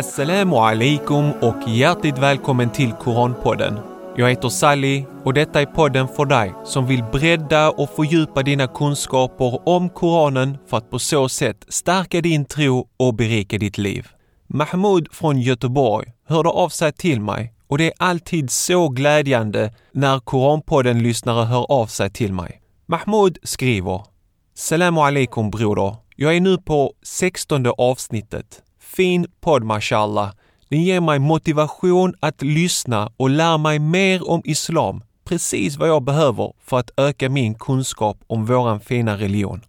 Assalamu alaikum och hjärtligt välkommen till Koranpodden. Jag heter Sally och detta är podden för dig som vill bredda och fördjupa dina kunskaper om Koranen för att på så sätt stärka din tro och berika ditt liv. Mahmoud från Göteborg hörde av sig till mig och det är alltid så glädjande när Koranpodden-lyssnare hör av sig till mig. Mahmoud skriver Salamu alaikum broder. Jag är nu på 16 avsnittet. Fin podd mashallah. Den ger mig motivation att lyssna och lära mig mer om islam. Precis vad jag behöver för att öka min kunskap om våran fina religion.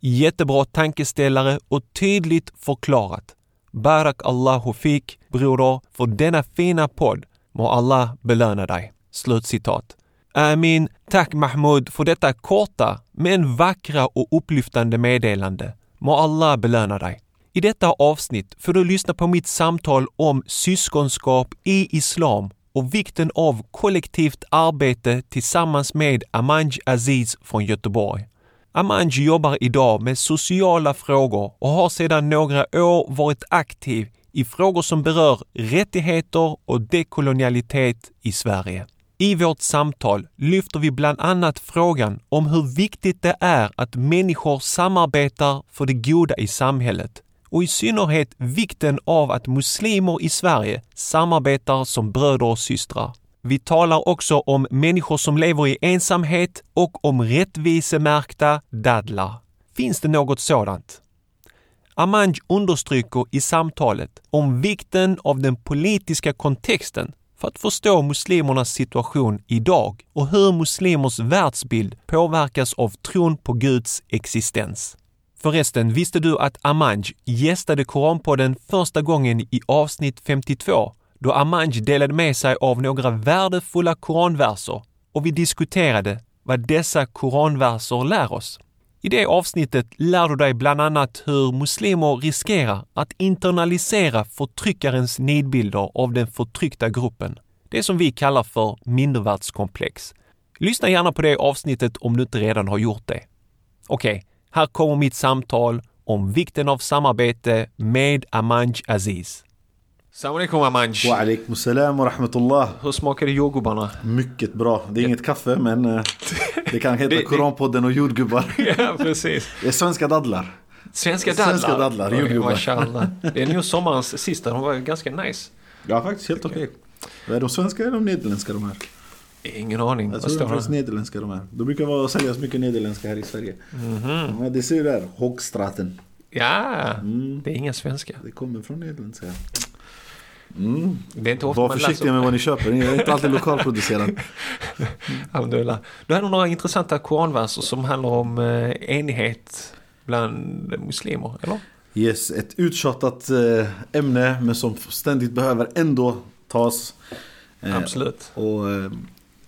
Jättebra tankeställare och tydligt förklarat. Barak Allahu fik, broder, för denna fina podd. Må Allah belöna dig. Slutcitat. Amin. Tack Mahmoud för detta korta men vackra och upplyftande meddelande. Må Allah belöna dig. I detta avsnitt får du lyssna på mitt samtal om syskonskap i islam och vikten av kollektivt arbete tillsammans med Amanj Aziz från Göteborg. Amanj jobbar idag med sociala frågor och har sedan några år varit aktiv i frågor som berör rättigheter och dekolonialitet i Sverige. I vårt samtal lyfter vi bland annat frågan om hur viktigt det är att människor samarbetar för det goda i samhället och i synnerhet vikten av att muslimer i Sverige samarbetar som bröder och systrar. Vi talar också om människor som lever i ensamhet och om rättvisemärkta dadlar. Finns det något sådant? Amanj understryker i samtalet om vikten av den politiska kontexten för att förstå muslimernas situation idag och hur muslimers världsbild påverkas av tron på Guds existens. Förresten, visste du att Amanj gästade Koranpodden första gången i avsnitt 52 då Amanj delade med sig av några värdefulla koranverser och vi diskuterade vad dessa koranverser lär oss. I det avsnittet lär du dig bland annat hur muslimer riskerar att internalisera förtryckarens nidbilder av den förtryckta gruppen. Det som vi kallar för mindervärdskomplex. Lyssna gärna på det avsnittet om du inte redan har gjort det. Okej, okay, här kommer mitt samtal om vikten av samarbete med Amanj Aziz. Salam alaikum Amanj. Wa alaikum salam wa rahmatullah. Hur smakar jordgubbarna? Mycket bra. Det är inget kaffe men eh, det kan heta det, Koranpodden och jordgubbar. ja, precis. Det är svenska dadlar. Svenska dadlar? Svenska dadlar, jordgubbar. Det är nog sommarens sista, de var ganska nice. Ja, faktiskt helt okej. Okay. Är de svenska eller de nederländska de här? Ingen aning. Jag tror det är nederländska de här. De brukar vara, säljas mycket nederländska här i Sverige. Mm -hmm. ja, det ser du där, Hoogstraten. Ja, mm. det är inga svenska. Det kommer från nederländska. Mm. Det är inte ofta Var försiktiga med vad ni köper, det är inte alltid lokalproducerat. Alhamdulillah. Du hade några intressanta koranverser som handlar om eh, enighet bland muslimer, eller? Yes, ett uttjatat eh, ämne men som ständigt behöver ändå tas. Eh, Absolut. Och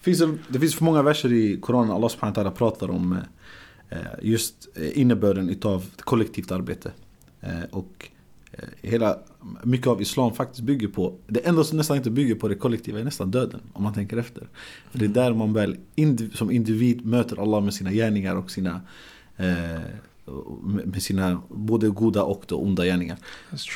finns det finns för många verser i Koranen, Allah subhanahu pratar om just innebörden utav kollektivt arbete. Och hela, mycket av islam faktiskt bygger på, det enda som nästan inte bygger på det kollektiva är nästan döden. Om man tänker efter. För det är där man väl indiv, som individ möter Allah med sina gärningar och sina eh, med sina både goda och då onda gärningar.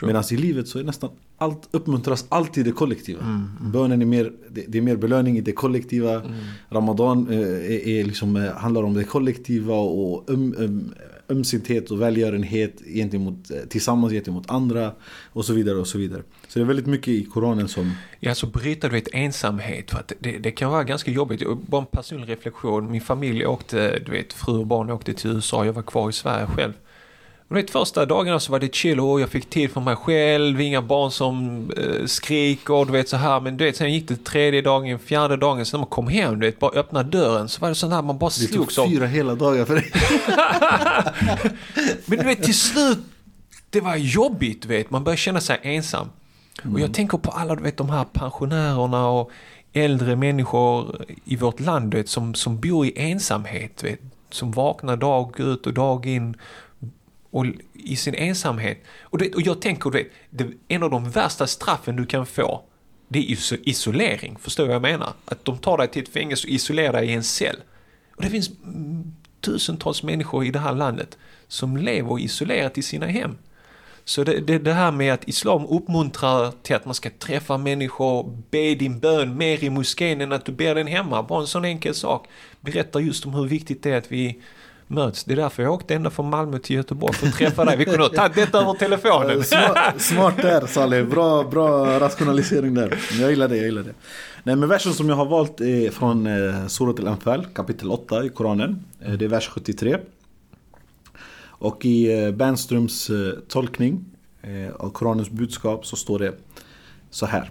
Medan i livet så är nästan allt uppmuntras alltid det kollektiva. Mm, mm. Bönen är mer, det, det, är mer belöning i det kollektiva. Mm. Ramadan eh, är, är liksom, eh, handlar om det kollektiva och um, um, ömsinthet och välgörenhet gentemot, eh, tillsammans gentemot andra och så vidare och så vidare. Så det är väldigt mycket i Koranen som... Ja, så bryta du vet ensamhet. För att det, det kan vara ganska jobbigt. Bara en personlig reflektion. Min familj åkte, du vet, fru och barn åkte till USA. Jag var kvar i Sverige själv. Vet, första dagarna så var det chill och jag fick tid för mig själv, inga barn som eh, skriker, du vet så här. Men du vet, sen gick det tredje dagen, fjärde dagen, sen när man kom hem, du vet, bara öppna dörren så var det sånt här, man bara slogs. Det tog fyra hela dagar för dig. men du vet, till slut, det var jobbigt, du vet, man började känna sig ensam. Mm. Och jag tänker på alla, du vet, de här pensionärerna och äldre människor i vårt land, du vet, som, som bor i ensamhet, du vet, som vaknar dag ut och dag in och i sin ensamhet. Och, det, och jag tänker, det, det, en av de värsta straffen du kan få det är isolering, förstår du vad jag menar? Att de tar dig till ett fängelse och isolerar dig i en cell. Och det finns tusentals människor i det här landet som lever isolerat i sina hem. Så det, det, det här med att islam uppmuntrar till att man ska träffa människor, be din bön mer i moskén än att du ber den hemma. Bara en sån enkel sak berättar just om hur viktigt det är att vi möts. Det är därför jag åkte ända från Malmö till Göteborg för att träffa dig. Vi kunde ha tagit detta över telefonen. Smart, smart där Saleh, bra, bra rationalisering där. Jag gillar det, jag gillar det. Nej men versen som jag har valt är från eh, Surat al-Anfal, kapitel 8 i Koranen. Eh, det är vers 73. Och i eh, Bernströms eh, tolkning eh, av Koranens budskap så står det så här.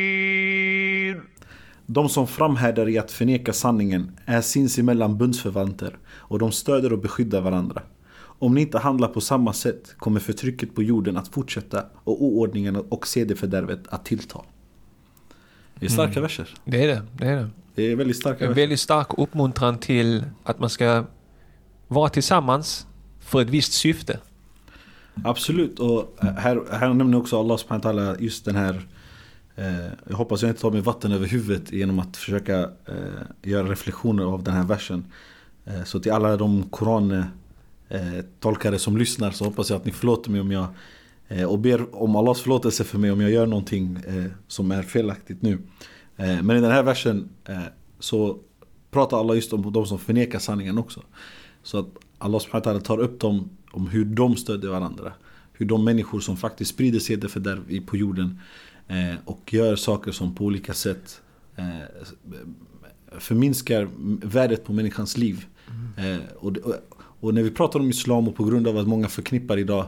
De som framhärdar i att förneka sanningen är sinsemellan bundsförvanter och de stöder och beskyddar varandra. Om ni inte handlar på samma sätt kommer förtrycket på jorden att fortsätta och oordningen och sedefördärvet att tillta. Det är starka Mm. verser. Det är det, det är det. Det är väldigt starka verser. väldigt stark uppmuntran till att man ska vara tillsammans för ett visst syfte. Absolut. Och här, här nämner också Allah subhanahu just den här Eh, jag hoppas jag inte tar mig vatten över huvudet genom att försöka eh, göra reflektioner av den här versen. Eh, så till alla de korantolkare som lyssnar så hoppas jag att ni förlåter mig om jag och ber om Allahs förlåtelse för mig om jag gör någonting som är felaktigt nu. Men i den här versen så pratar Allah just om de som förnekar sanningen också. Så att Allah subhanahu tar upp dem om hur de stödjer varandra. Hur de människor som faktiskt sprider sedefördärv på jorden Eh, och gör saker som på olika sätt eh, förminskar värdet på människans liv. Eh, och, och, när vi pratar om islam och på grund av att många förknippar idag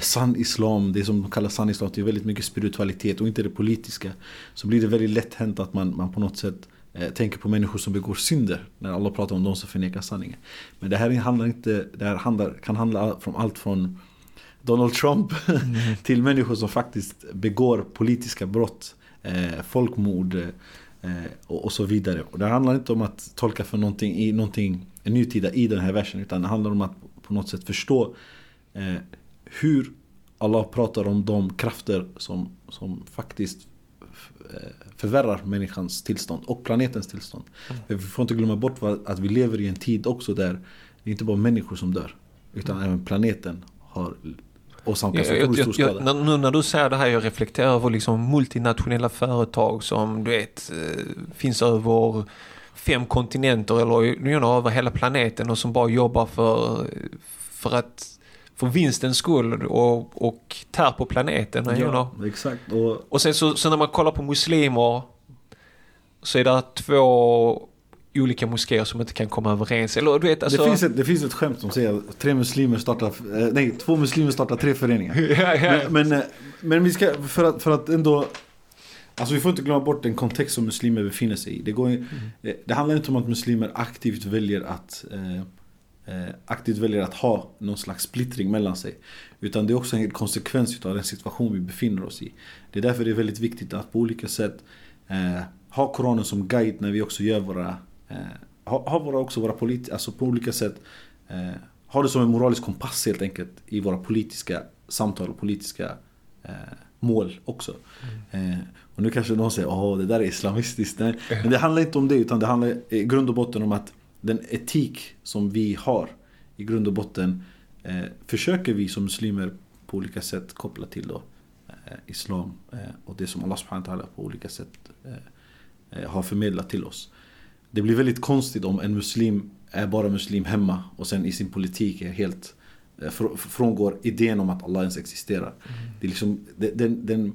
sann islam, det som de kallar sann islam, det är väldigt mycket spiritualitet och inte det politiska. Så blir det väldigt lätt hänt att man, man på något sätt tänker på människor som begår synder. När alla pratar om de som förnekar sanningen. Men det här handlar inte, det här handlar, kan handla om allt från Donald Trump till människor som faktiskt begår politiska brott, eh, folkmord eh, och, och så vidare. Och det handlar inte om att tolka för någonting i någonting nutida i den här versen utan det handlar om att på något sätt förstå eh, hur Allah pratar om de krafter som, som faktiskt eh, förvärrar människans tillstånd och planetens tillstånd. För vi får inte glömma bort att vi lever i en tid också där det är inte bara människor som dör. Utan även planeten har Jag, jag, otroligt stor jag, jag, när- nu när du säger det här, jag reflekterar över liksom multinationella företag som du vet eh, finns över fem kontinenter eller you know, över hela planeten och som bara jobbar för, för att för vinstens skull och, och tär på planeten. you know. Ja, exakt. Och Och sen så, så när man kollar på muslimer så är det två olika moskéer som inte kan komma överens. Eller du vet alltså... det, finns ett, det finns ett skämt som säger att tre muslimer startar, eh, nej två muslimer startar tre föreningar. ja, ja. Men, men, eh, men vi ska, för att, för att ändå Alltså vi får inte glömma bort den kontext som muslimer befinner sig i. Det, går, Mm. det, det handlar inte om att muslimer aktivt väljer att eh, eh, aktivt väljer att ha någon slags splittring mellan sig. Utan det är också en konsekvens av den situation vi befinner oss i. Det är därför det är väldigt viktigt att på olika sätt eh, ha Koranen som guide när vi också gör våra eh, ha, ha våra, också våra polit, alltså på olika sätt eh, ha det som en moralisk kompass helt enkelt i våra politiska samtal och politiska eh, mål också. Eh, och nu kanske någon säger åh det där är islamistiskt. Nej, men det handlar inte om det utan det handlar i grund och botten om att den etik som vi har i grund och botten eh, försöker vi som muslimer på olika sätt koppla till då eh, islam och det som Allah subhanahu wa ta'ala på olika sätt har förmedlat till oss. Det blir väldigt konstigt om en muslim är bara muslim hemma och sen i sin politik är helt eh, fr- frångår idén om att Allah ens existerar. Det är liksom, den, den,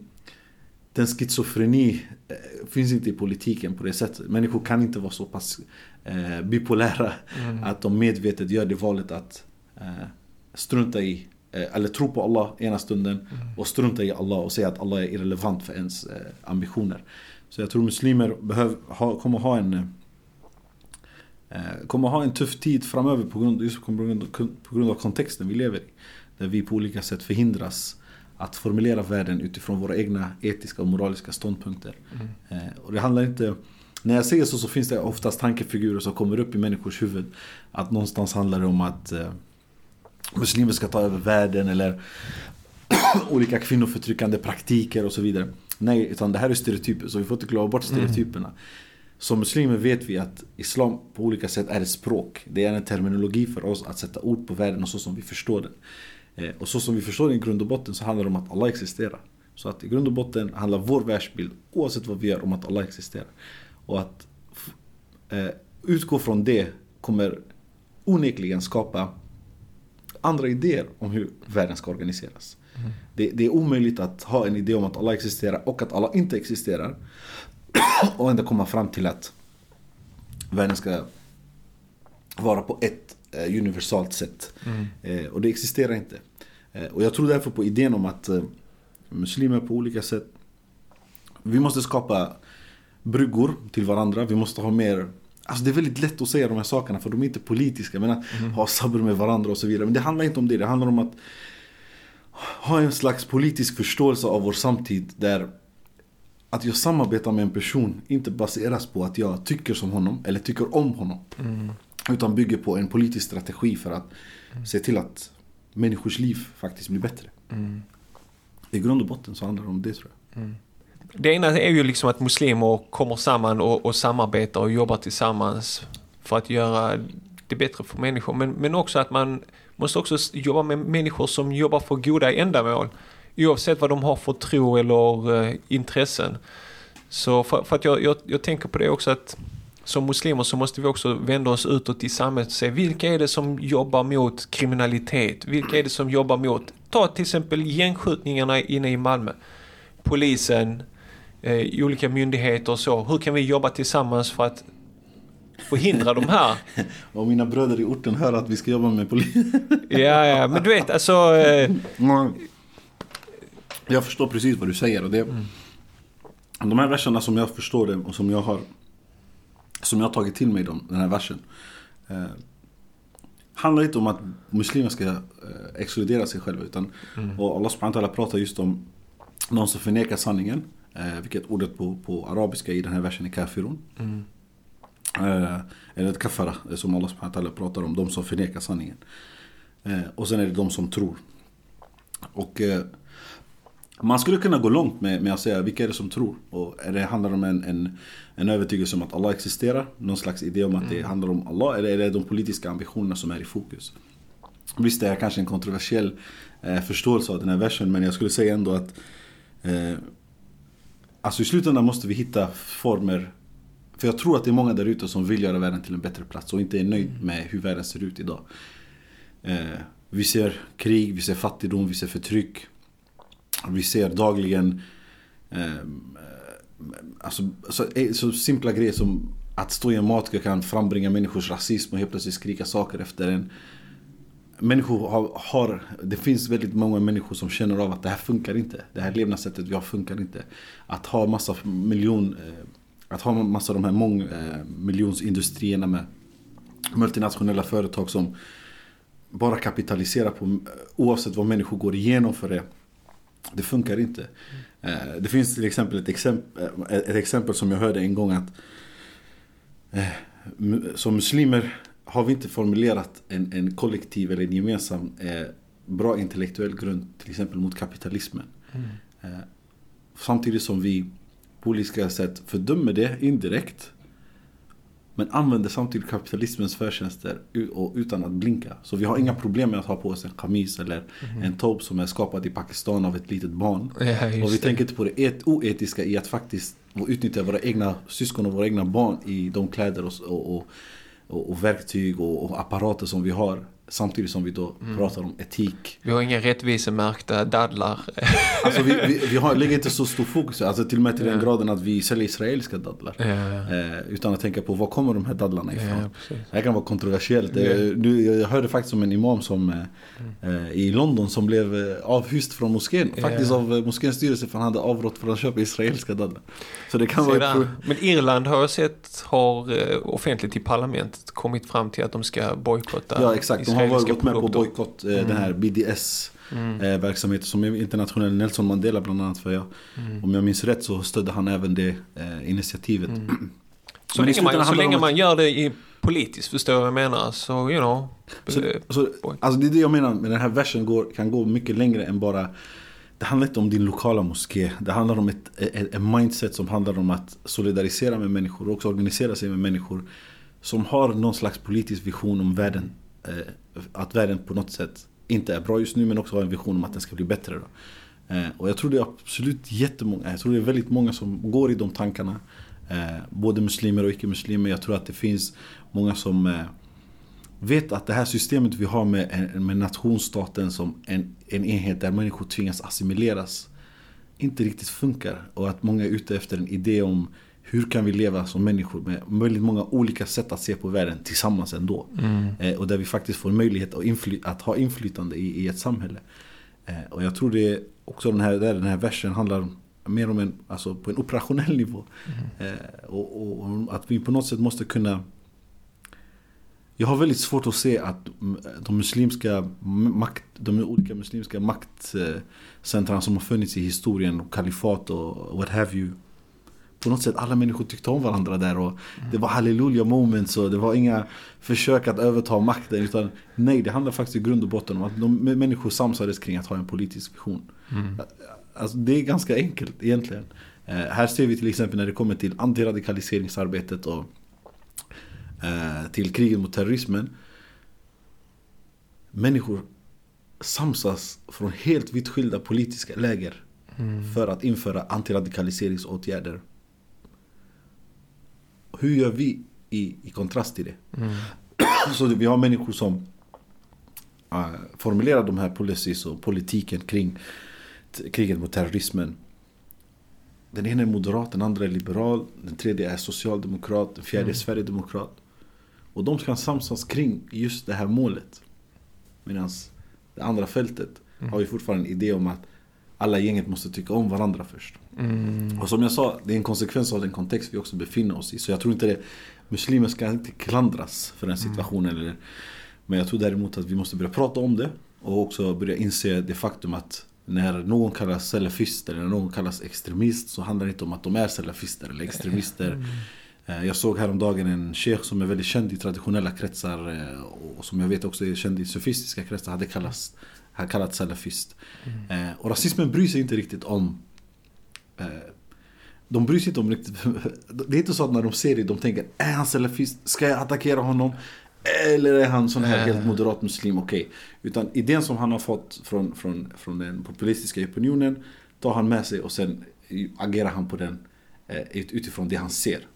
den schizofreni eh, finns inte i politiken på det sättet. Människor kan inte vara så pass eh, bipolära Mm. att de medvetet gör det valet att eh, strunta i eh, eller tro på Allah ena stunden och strunta i Allah och säga att Allah är irrelevant för ens ambitioner. Så jag tror muslimer behöver ha, kommer ha en kommer ha en tuff tid framöver på grund, just på grund, på grund av kontexten vi lever i. Där vi på olika sätt förhindras att formulera världen utifrån våra egna etiska och moraliska ståndpunkter. Eh, och det handlar inte... När jag säger så så finns det oftast tankefigurer som kommer upp i människors huvud. Att någonstans handlar det om att eh, muslimer ska ta över världen eller olika kvinnoförtryckande praktiker och så vidare. Nej, utan det här är stereotyper så vi får inte glömma bort stereotyperna. Som muslimer vet vi att islam på olika sätt är ett språk. Det är en terminologi för oss att sätta ord på världen och så som vi förstår den. Eh, Och så som vi förstår den i grund och botten så handlar det om att Allah existerar. Så att i grund och botten handlar vår världsbild, oavsett vad vi gör, om att Allah existerar. Och att eh, utgå från det kommer onekligen skapa andra idéer om hur världen ska organiseras. Det, det är omöjligt att ha en idé om att Allah existerar och att Allah inte existerar. Och ändå komma fram till att världen ska vara på ett eh, universalt sätt. Eh, och det existerar inte. Eh, och jag tror därför på idén om att muslimer på olika sätt vi måste skapa bryggor till varandra. Vi måste ha mer Alltså det är väldigt lätt att säga de här sakerna för de är inte politiska. Men att ha sabr med varandra och så vidare. Men det handlar inte om det. Det handlar om att ha en slags politisk förståelse av vår samtid. Där att jag samarbetar med en person inte baseras på att jag tycker som honom eller tycker om honom. Utan bygger på en politisk strategi för att se till att människors liv faktiskt blir bättre. I grund och botten så handlar det om det tror jag. Det ena är ju liksom att muslimer kommer samman och, och samarbetar och jobbar tillsammans för att göra det bättre för människor. Men, men också att man måste också jobba med människor som jobbar för goda ändamål. Oavsett vad de har för tro eller eh, intressen. Så för, för att jag, jag, jag tänker på det också att som muslimer så måste vi också vända oss utåt i samhället och se vilka är det som jobbar mot kriminalitet? Vilka är det som jobbar mot, ta till exempel gängskjutningarna inne i Malmö. Polisen, eh, olika myndigheter och så. Hur kan vi jobba tillsammans för att förhindra de här? Och mina bröder i orten hör att vi ska jobba med polis. Ja, ja, men du vet alltså. Eh, Mm. Jag förstår precis vad du säger. Och det, De här verserna som jag förstår det och som jag har Som jag har tagit till mig dem, den här versen eh, Handlar inte om att muslimer ska eh, exkludera sig själva utan Och Allah subhanahu pratar just om Någon som förnekar sanningen eh, Vilket ordet på, på arabiska i den här versen är kafirun. Eh, Eller ett kafara eh, som Allah subhanahu pratar om De som förnekar sanningen. Eh, Och sen är det de som tror. Och eh, man skulle kunna gå långt med, med att säga vilka är det som tror? Och är det handlar om en, en, en övertygelse om att Allah existerar? Någon slags idé om att det handlar om Allah? Eller är det de politiska ambitionerna som är i fokus? Visst det är kanske en kontroversiell eh, förståelse av den här versen men jag skulle säga ändå att eh, Alltså i slutändan måste vi hitta former För jag tror att det är många där ute som vill göra världen till en bättre plats och inte är nöjd med hur världen ser ut idag. Eh, vi ser krig, vi ser fattigdom, vi ser förtryck. Vi ser dagligen ehm, eh, alltså, så, eh, så simpla grejer som att stå i en matkö kan frambringa människors rasism och helt plötsligt skrika saker efter en. Människor har, har, det finns väldigt många människor som känner av att det här funkar inte. Det här levnadssättet vi har funkar inte. Att ha massa miljon, eh, att ha massa de här mång, eh, miljonsindustrierna med multinationella företag som bara kapitaliserar på oavsett vad människor går igenom för det. Det funkar inte. Eh, Det finns till exempel ett exempel, ett exempel som jag hörde en gång att eh, som muslimer har vi inte formulerat en, en kollektiv eller en gemensam eh, bra intellektuell grund till exempel mot kapitalismen. Eh, Samtidigt som vi på olika sätt fördömer det indirekt men använder samtidigt kapitalismens förtjänster utan att blinka. Så vi har inga problem med att ha på oss en kamis eller en tob som är skapad i Pakistan av ett litet barn. Ja, och vi det. tänker inte på det et- oetiska i att faktiskt utnyttja våra egna syskon och våra egna barn i de kläder och, och, och, och, verktyg och apparater som vi har. Samtidigt som vi då Mm. pratar om etik. vi har inga rättvisemärkta dadlar. Alltså vi, vi, vi har, lägger inte så stor fokus, alltså till och med till den Ja. graden att vi säljer israeliska dadlar. Ja. Eh, utan att tänka på var kommer de här dadlarna ifrån. Precis. Det här kan vara kontroversiellt. Eh, Nu, jag hörde faktiskt om en imam som, eh, eh, i London som blev eh, avhyst från moskén. Faktiskt av moskéns styrelse för han hade avrått från att köpa israeliska dadlar. Så det kan vara Men Irland har jag sett har offentligt i parlamentet kommit fram till att de ska bojkotta Ja exakt, har varit gått med på bojkott, eh, den här BDS eh, verksamheter som är internationell. Nelson Mandela bland annat för jag. Om jag minns rätt så stödde han även det eh, initiativet. Så, Men i länge man, så länge man gör det i politiskt, förstår jag vad jag menar. Så, you know. Så, eh, så, alltså det är det jag menar med den här versen går, kan gå mycket längre än bara Det handlar inte om din lokala moské. Det handlar om ett, ett, ett mindset som handlar om att solidarisera med människor och också organisera sig med människor som har någon slags politisk vision om världen. Eh, att världen på något sätt inte är bra just nu men också har en vision om att den ska bli bättre. Då. Eh, och jag tror det är absolut jättemånga, jag tror det är väldigt många som går i de tankarna. Eh, både muslimer och icke-muslimer. Jag tror att det finns många som eh, vet att det här systemet vi har med, med nationsstaten som en, en enhet där människor tvingas assimileras inte riktigt funkar. Och att många är ute efter en idé om hur kan vi leva som människor med väldigt många olika sätt att se på världen tillsammans ändå. Eh, och där vi faktiskt får möjlighet att, infly- att ha inflytande i, i ett samhälle. Eh, och jag tror det är också den här, där den här versen handlar mer om en, alltså på en operationell nivå. Eh, och, och, och att vi på något sätt måste kunna jag har väldigt svårt att se att mm, de muslimska makt, de olika muslimska maktcentren som har funnits i historien, kalifat och what have you. På något sätt alla människor tyckte om varandra där och det var halleluja moments och det var inga försök att överta makten. Utan nej, det handlar faktiskt i grund och botten om att de människor samsades kring att ha en politisk vision. Alltså, det är ganska enkelt egentligen. Eh, här ser vi till exempel när det kommer till antiradikaliseringsarbetet och eh, till kriget mot terrorismen. Människor samsas från helt vitt skilda politiska läger för att införa antiradikaliseringsåtgärder. Hur gör vi i, i kontrast till det? Så vi har människor som eh, formulerar de här policies och politiken kring kriget mot terrorismen. Den ena är moderat, den andra är liberal, den tredje är socialdemokrat, den fjärde är sverigedemokrat. Och de ska samsas kring just det här målet. Medan det andra fältet har ju fortfarande en idé om att alla i gänget måste tycka om varandra först. Och som jag sa, det är en konsekvens av den kontext vi också befinner oss i. Så jag tror inte det, muslimer ska inte klandras för den situationen. Eller, men jag tror däremot att vi måste börja prata om det. Och också börja inse det faktum att när någon kallas salafist eller när någon kallas extremist så handlar det inte om att de är salafister eller extremister. Eh, Jag såg häromdagen en sheikh som är väldigt känd i traditionella kretsar eh, och som jag vet också är känd i sofistiska kretsar hade kallats, hade kallats salafist. Eh, Och rasismen bryr sig inte riktigt om eh, de bryr sig inte om riktigt Det är inte så att när de ser det de tänker Är han salafist? Ska jag attackera honom? Eller är han sån här helt moderat muslim? Okej. Utan idén som han har fått från, från, från den populistiska opinionen tar han med sig och sen agerar han på den eh, utifrån det han ser.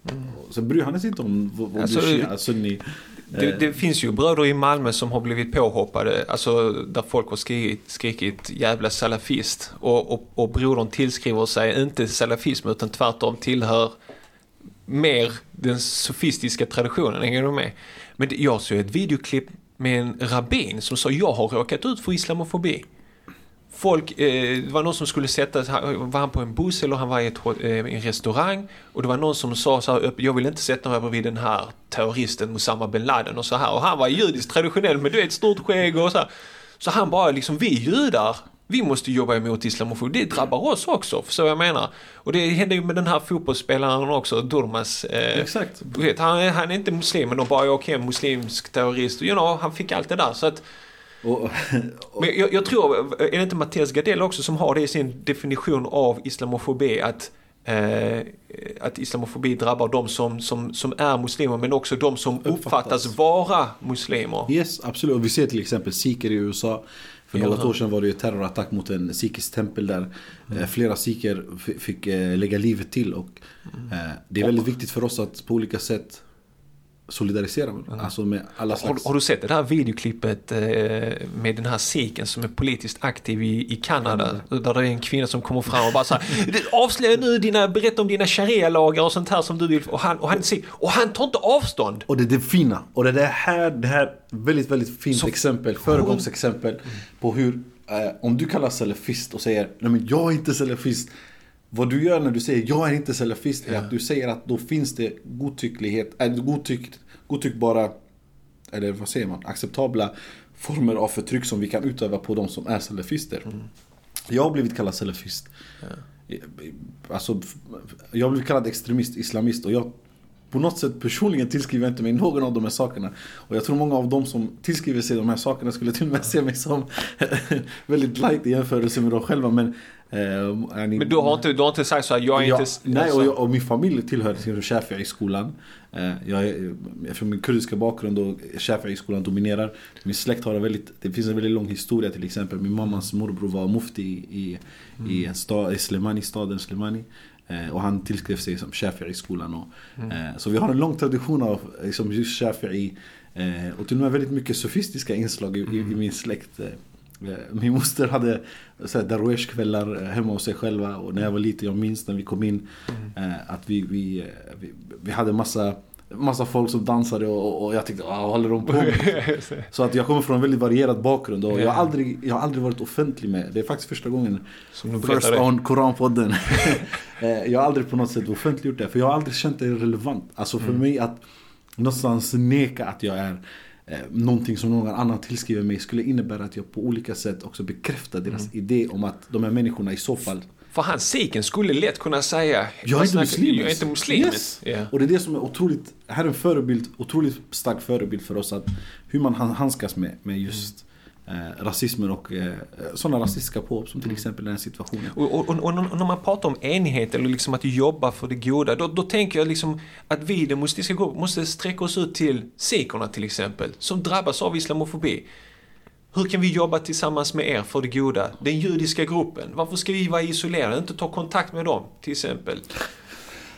Och Sen bryr han sig inte om vad, vad Alltså, du shia, sunni. Det, eh, det finns ju bröder i Malmö som har blivit påhoppade, alltså där folk har skrikit, skrikit jävla salafist. Och, och, och brodern tillskriver sig inte salafism utan tvärtom tillhör mer den sofistiska traditionen, hänger du med? Men jag såg ett videoklipp med en rabbin som sa jag har råkat ut för islamofobi. Folk, eh, det var någon som skulle sätta sig, var han på en buss eller han var i ett, eh, en restaurang och det var någon som sa så här, "Öpp- jag vill inte sätta mig bredvid den här terroristen Osama bin Laden och så här och han var judisk traditionell men du vet stort skägg och så här. Så han bara liksom, vi judar, vi måste jobba emot islamofobi, det drabbar oss också, så jag menar. Och det hände ju med den här fotbollsspelaren också, Durmas. Eh, Exakt. vet, han, är- han är inte muslim men de bara, okej, muslimsk terrorist, you know, han fick allt det där. Så att, Och, och, men jag, jag tror, är det inte Mattias Gardell också som har det i sin definition av islamofobi att eh, att islamofobi drabbar de som, som, som är muslimer men också de som uppfattas, Uppfattas. vara muslimer. Yes, absolut. Och vi ser till exempel sikher i USA. För något Ja. år sedan var det ju terrorattack mot en sikhisk tempel där eh, flera sikher fick eh, lägga livet till. Och eh, det är väldigt viktigt för oss att på olika sätt solidarisera med, alltså med alla Har, slags... har du sett det där videoklippet eh, med den här siken som är politiskt aktiv i, i Kanada? Där det är en kvinna som kommer fram och bara så här, "Du, Avslöja nu dina, berätta om dina sharia-lagar och sånt här som du vill. Och han, och han, och han tar inte avstånd. Och det är det fina. Och det är det här, det här väldigt, väldigt fint Så- exempel, föregångsexempel på hur, eh, om du kallas salafist och säger nej men jag är inte salafist. Vad du gör när du säger jag är inte salafist är att du säger att då finns det godtycklighet, äh, godtyck, godtyckbara, eller vad säger man, acceptabla former av förtryck som vi kan utöva på de som är salafister. Jag har blivit kallad salafist. Alltså, jag har blivit kallad extremist, islamist och jag på något sätt personligen tillskriver jag inte mig någon av de här sakerna. Och jag tror många av dem som tillskriver sig de här sakerna skulle till och med se mig som väldigt light i jämförelse med dem själva. Men, eh, Men du har inte, du har inte sagt så här, jag är jag, inte... Nej, och, jag, och min familj tillhör till Shafi'i-skolan. Eh, jag från min kurdiska bakgrund och Shafi'i-skolan dominerar. Min släkt har en väldigt, det finns en väldigt lång historia till exempel. Min mammas morbror var mufti i, i, i en stad, i Slemani, staden Slemani. Eh, och han tillskrev sig som Shafi'i-skolan. Och, eh, så vi har en lång tradition av liksom, just Shafi'i. Eh, och till och med väldigt mycket sofistiska inslag i, i, i min släkt. Eh, Min moster hade Darwesh-kvällar hemma hos sig själva och när jag var liten, jag minns när vi kom in mm. att vi, vi, vi, vi hade massa Massa folk som dansade och, och jag tänkte, vad håller de på med? Så att jag kommer från en väldigt varierad bakgrund och jag har aldrig, jag har aldrig varit offentlig med Det är faktiskt första gången First on Koranpodden Jag har aldrig på något sätt offentliggjort det för jag har aldrig känt det relevant Alltså för mm. mig att någonstans neka att jag är eh, någonting som någon annan tillskriver mig skulle innebära att jag på olika sätt också bekräftar deras mm. idé om att de här människorna i så fall för han siken skulle lätt kunna säga Jag är inte muslim. Jag är inte muslim. Yes. Yeah. Och det är det som är otroligt, här är en förebild, otroligt stark förebild för oss att hur man handskas med, med just eh, rasismen och eh, sådana rasistiska påhopp som till mm. exempel den här situationen. Och, och, och, och, när man pratar om enighet eller liksom att jobba för det goda, då, då tänker jag liksom att vi det muslimska måste sträcka oss ut till sikerna till exempel, som drabbas av islamofobi. Hur kan vi jobba tillsammans med er för det goda? Den judiska gruppen. Varför ska vi vara isolerade? Inte ta kontakt med dem, till exempel.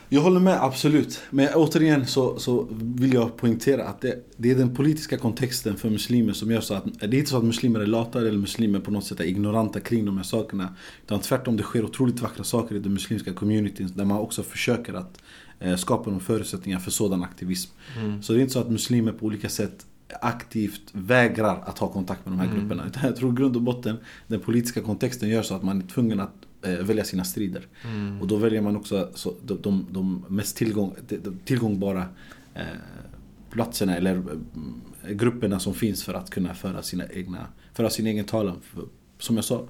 Jag håller med, absolut. Men återigen så, så vill jag poängtera att det, det, är den politiska kontexten för muslimer som gör så att det är inte så att muslimer är lata eller muslimer på något sätt är ignoranta kring de här sakerna. Utan tvärtom, det sker otroligt vackra saker i den muslimska communityn där man också försöker att eh, skapa de förutsättningar för sådan aktivism. Mm. Så det är inte så att muslimer på olika sätt aktivt vägrar att ha kontakt med de här mm. grupperna. Utan jag tror grund och botten, den politiska kontexten gör så att man är tvungen att välja sina strider. Mm. Och då väljer man också så, de, de, de mest tillgång, de, tillgångbara eh, platserna eller eh, grupperna som finns för att kunna föra, sina egna, föra sin egen talan. Som jag sa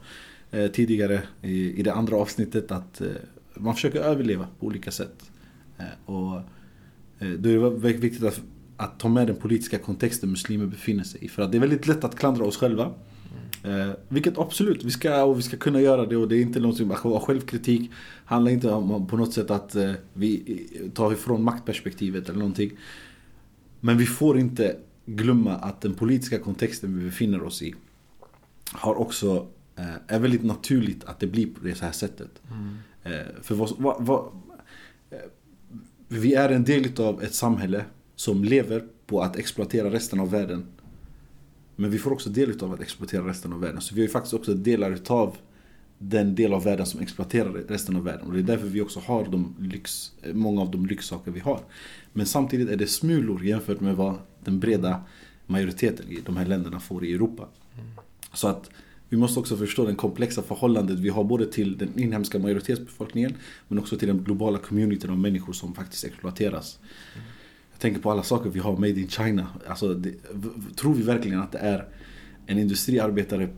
eh, tidigare i, i det andra avsnittet att eh, man försöker överleva på olika sätt. Eh, och då är det viktigt att att ta med den politiska kontexten muslimer befinner sig i. För att det är väldigt lätt att klandra oss själva. Eh, vilket absolut, vi ska, och vi ska kunna göra det och det är inte någonting, självkritik handlar inte om på något sätt att eh, vi tar ifrån maktperspektivet eller någonting. Men vi får inte glömma att den politiska kontexten vi befinner oss i har också, eh, är väldigt naturligt att det blir på det här sättet. Mm. Eh, för vad, vad, vad, eh, vi är en del av ett samhälle som lever på att exploatera resten av världen. Men vi får också del av att exploatera resten av världen. Så vi har ju faktiskt också delar utav den del av världen som exploaterar resten av världen. Och det är därför vi också har de lyx, många av de lyxsaker vi har. Men samtidigt är det smulor jämfört med vad den breda majoriteten i de här länderna får i Europa. Mm. Så att vi måste också förstå det komplexa förhållandet vi har både till den inhemska majoritetsbefolkningen men också till den globala communityn av människor som faktiskt exploateras. Mm. Jag tänker på alla saker vi har made in China. Alltså, det, tror vi verkligen att det är en industriarbetare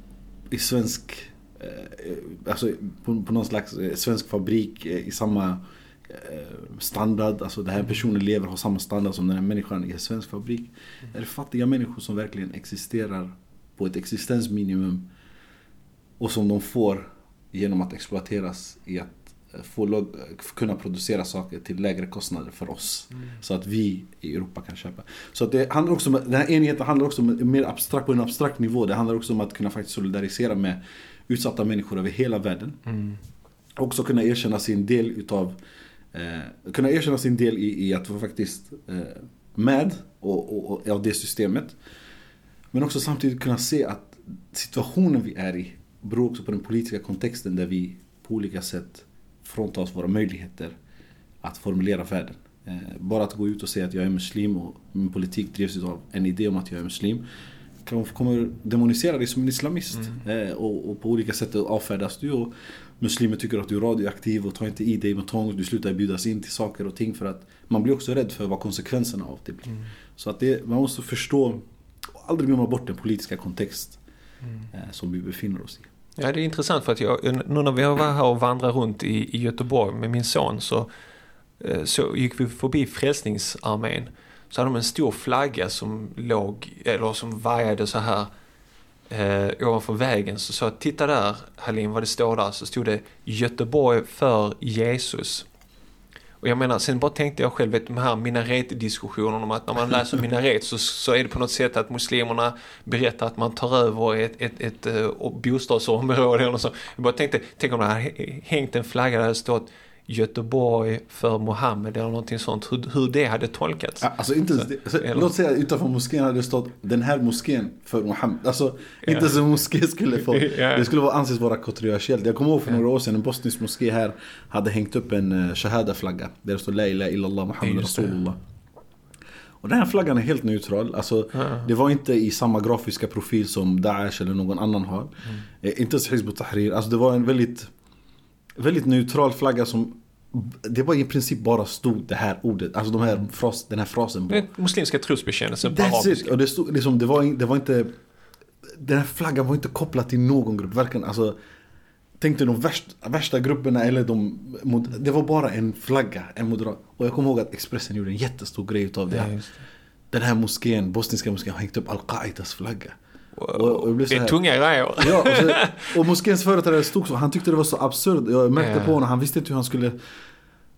i svensk, eh, alltså på, på någon slags eh, svensk fabrik eh, i samma eh, standard, alltså den här personen lever har samma standard som den här människan i en svensk fabrik. Mm. Är det fattiga människor som verkligen existerar på ett existensminimum och som de får genom att exploateras i att få kunna producera saker till lägre kostnader för oss. Mm. Så att vi i Europa kan köpa. Så att det handlar också om, den här enigheten handlar också om mer abstrakt, på en abstrakt nivå. Det handlar också om att kunna faktiskt solidarisera med utsatta människor över hela världen. Mm. Också kunna erkänna sin del utav eh, kunna erkänna sin del i, i att vara faktiskt eh, med och, och, och, av det systemet. Men också samtidigt kunna se att situationen vi är i beror också på den politiska kontexten där vi på olika sätt frånta oss våra möjligheter att formulera världen. Eh, bara att gå ut och säga att jag är muslim och min politik drivs av en idé om att jag är muslim kommer demonisera dig som en islamist. Mm. Eh, och, och, på olika sätt avfärdas du och muslimer tycker att du är radioaktiv och tar inte i dig med tång. Du slutar bjudas in till saker och ting för att man blir också rädd för vad konsekvenserna av det blir. Mm. Så att det, man måste förstå aldrig glömma bort den politiska kontext eh, som vi befinner oss i. Ja, det är intressant för att jag, nu när vi var här och vandrade runt i, i Göteborg med min son så, eh, så gick vi förbi Frälsningsarmén. Så hade de en stor flagga som låg, eller som vajade så här eh, ovanför vägen. Så sa jag, titta där Halim vad det står där. Så stod det Göteborg för Jesus. Och jag menar, sen bara tänkte jag själv, vet, de här minaretdiskussionerna om att när man läser minaret så, så är det på något sätt att muslimerna berättar att man tar över ett, ett, ett, ett bostadsområde eller så. Jag bara tänkte, tänk om det hade hängt en flagga där det stått Göteborg för Mohammed eller någonting sånt. Hur, hur det hade tolkats. Alltså inte, så, alltså, eller- låt säga utanför moskén hade det stått den här moskén för Mohammed. Alltså Ja. inte så moské skulle få. Ja. Det skulle vara, anses vara kontroversiellt. Jag kommer ihåg för några år sedan en bosnisk moské här hade hängt upp en uh, shahada-flagga. Där det står La ilaha illallah det. Rasulullah. Och den här flaggan är helt neutral. Alltså, Ja. Det var inte i samma grafiska profil som Daesh eller någon annan har. Mm. Eh, inte ens Hizb ut-Tahrir. Alltså det var en väldigt, väldigt neutral flagga som det var i princip bara stod det här ordet, alltså de här fras, den här frasen. Den muslimska trosbekännelsen på arabiska. Och det, stod, liksom, det, var, det var inte, den här flaggan var inte kopplad till någon grupp. Varken, alltså, tänk dig de värsta, värsta grupperna eller de, det var bara en flagga, en moderat. Och jag kommer ihåg att Expressen gjorde en jättestor grej utav det. Ja, just Den här moskén, bosniska moskén har hängt upp Al-Qaidas flagga. Det. Och- och det det är tunga grejer. Ja, och, så, och moskéns företrädare stod så, han tyckte det var så absurd. Jag märkte Ja. på honom, han visste inte hur han skulle...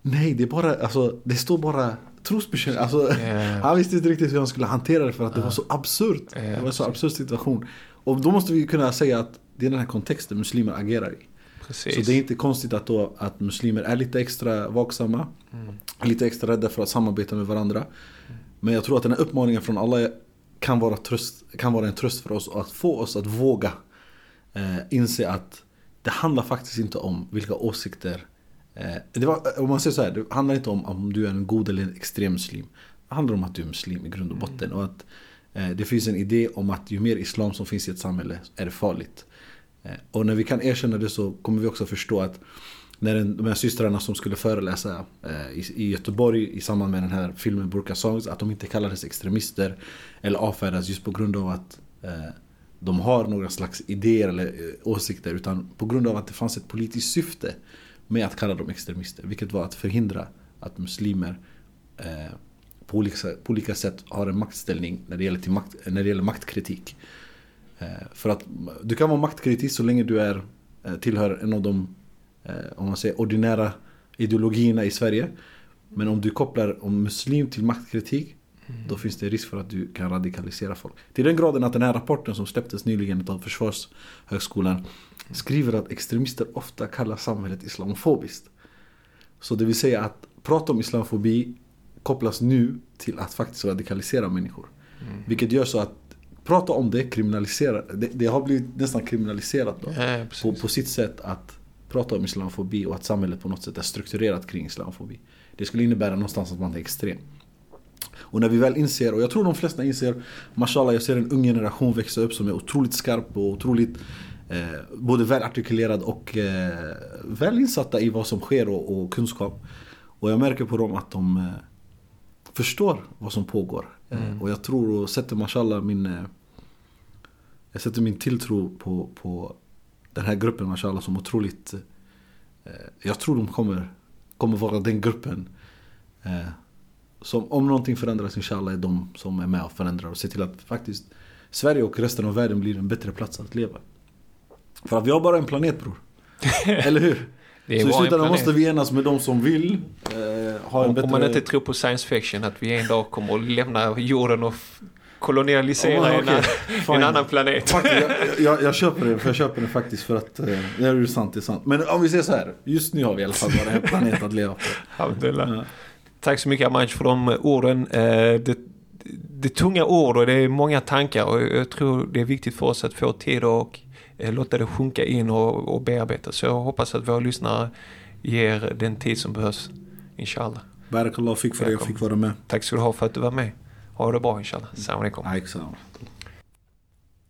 Nej, det är bara, alltså, det står bara trosbekännelse. Alltså, Ja. Han visste inte riktigt hur han skulle hantera det för att det var så absurt. Ja, det var en så absurd situation. Och då måste vi kunna säga att det är den här kontexten muslimer agerar i. Precis. Så det är inte konstigt att, då, att muslimer är lite extra vaksamma. Mm. Lite extra rädda för att samarbeta med varandra. Men jag tror att den här uppmaningen från Allah kan vara, tröst, kan vara en tröst för oss och att få oss att våga eh, inse att det handlar faktiskt inte om vilka åsikter eh, det var, Om man säger så här, det handlar inte om om du är en god eller en extrem muslim. Det handlar om att du är muslim i grund och botten. Och att eh, det finns en idé om att ju mer islam som finns i ett samhälle är det farligt. Eh, och när vi kan erkänna det så kommer vi också förstå att när den, de här systrarna som skulle föreläsa eh, i, i Göteborg i samband med den här filmen Burka Songs att de inte kallades extremister eller avfärdas just på grund av att eh, de har några slags idéer eller eh, åsikter utan på grund av att det fanns ett politiskt syfte med att kalla dem extremister. Vilket var att förhindra att muslimer eh, på, olika, på olika sätt har en maktställning när det gäller, till makt, när det gäller maktkritik. Eh, för att du kan vara maktkritisk så länge du är, eh, tillhör en av de om man säger, ordinära ideologierna i Sverige. Men om du kopplar om muslim till maktkritik då finns det risk för att du kan radikalisera folk. Till den graden att den här rapporten som släpptes nyligen av Försvarshögskolan skriver att extremister ofta kallar samhället islamofobiskt. Så det vill säga att prata om islamofobi kopplas nu till att faktiskt radikalisera människor. Vilket gör så att prata om det kriminaliserar, det, det har blivit nästan kriminaliserat då. Ja, På, på sitt sätt att prata om islamofobi och att samhället på något sätt är strukturerat kring islamofobi. Det skulle innebära någonstans att man är extrem. Och när vi väl inser, och jag tror de flesta inser, mashallah jag ser en ung generation växa upp som är otroligt skarp och otroligt eh, både välartikulerad och eh, väl insatta i vad som sker och, och kunskap. Och jag märker på dem att de eh, förstår vad som pågår. Eh, och jag tror och sätter mashallah min eh, jag sätter min tilltro på, på den här gruppen mashallah som otroligt eh, Jag tror de kommer, kommer vara den gruppen eh, Som om någonting förändras inshallah är de som är med och förändrar och ser till att faktiskt Sverige och resten av världen blir en bättre plats att leva. För att vi har bara en planet bror. Eller hur? Det Så i en slutändan måste vi enas med de som vill eh, ha en Om, bättre... om man inte tror på science fiction att vi en dag kommer att lämna jorden och kolonialisera Oh, en, annan, Fine. en annan planet. Faktiskt, jag, jag, jag köper det, för jag köper det faktiskt för att eh, det är ju sant, det är sant. Men om vi säger så här, just nu har vi i alla fall bara en planet att leva på. Ja. Tack så mycket Amaj för de orden. Eh, Det, det är tunga ord och det är många tankar och jag tror det är viktigt för oss att få tid och eh, låta det sjunka in och, och bearbeta. Så jag hoppas att våra lyssnare ger den tid som behövs. Inshallah. Barakallah fick för att jag fick vara med. Tack ska du ha för att du var med. Ha det bra inshallah. Salam alaikum.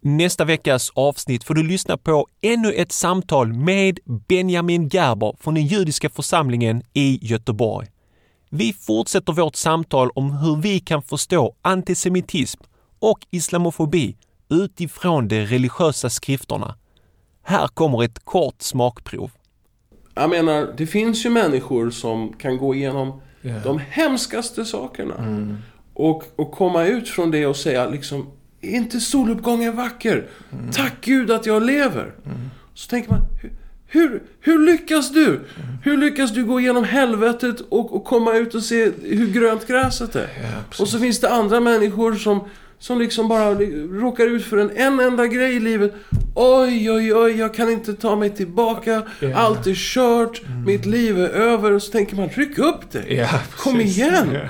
Nästa veckas avsnitt får du lyssna på ännu ett samtal med Benjamin Gerber från den judiska församlingen i Göteborg. Vi fortsätter vårt samtal om hur vi kan förstå antisemitism och islamofobi utifrån de religiösa skrifterna. Här kommer ett kort smakprov. Jag menar, det finns ju människor som kan gå igenom Ja. de hemskaste sakerna. Mm. Och, och komma ut från det och säga liksom, är inte soluppgången vacker? Tack Gud att jag lever. Så tänker man, hur, hur, lyckas du? Hur lyckas du gå igenom helvetet och, och komma ut och se hur grönt gräset är? och så finns det andra människor som, som liksom bara råkar ut för en, en enda grej i livet. Oj, oj, oj, jag kan inte ta mig tillbaka. Ja. Allt är kört. Mitt liv är över. Och så tänker man, ryck upp dig. Ja, Kom igen. Ja.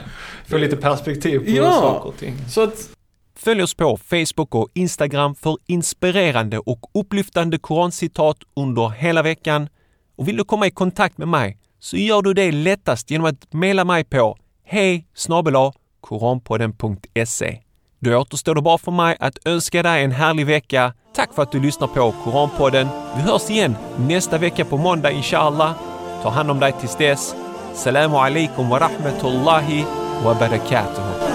Få lite perspektiv på Ja. saker och ting. Så att Följ oss på Facebook och Instagram för inspirerande och upplyftande korancitat under hela veckan. Och vill du komma i kontakt med mig så gör du det lättast genom att mejla mig på hej koranpodden.se. Då återstår det bara för mig att önska dig en härlig vecka. Tack för att du lyssnar på Koranpodden. Vi hörs igen nästa vecka på måndag inshallah. Ta hand om dig tills dess. Salamu alaikum wa rahmatullahi wa barakatuh.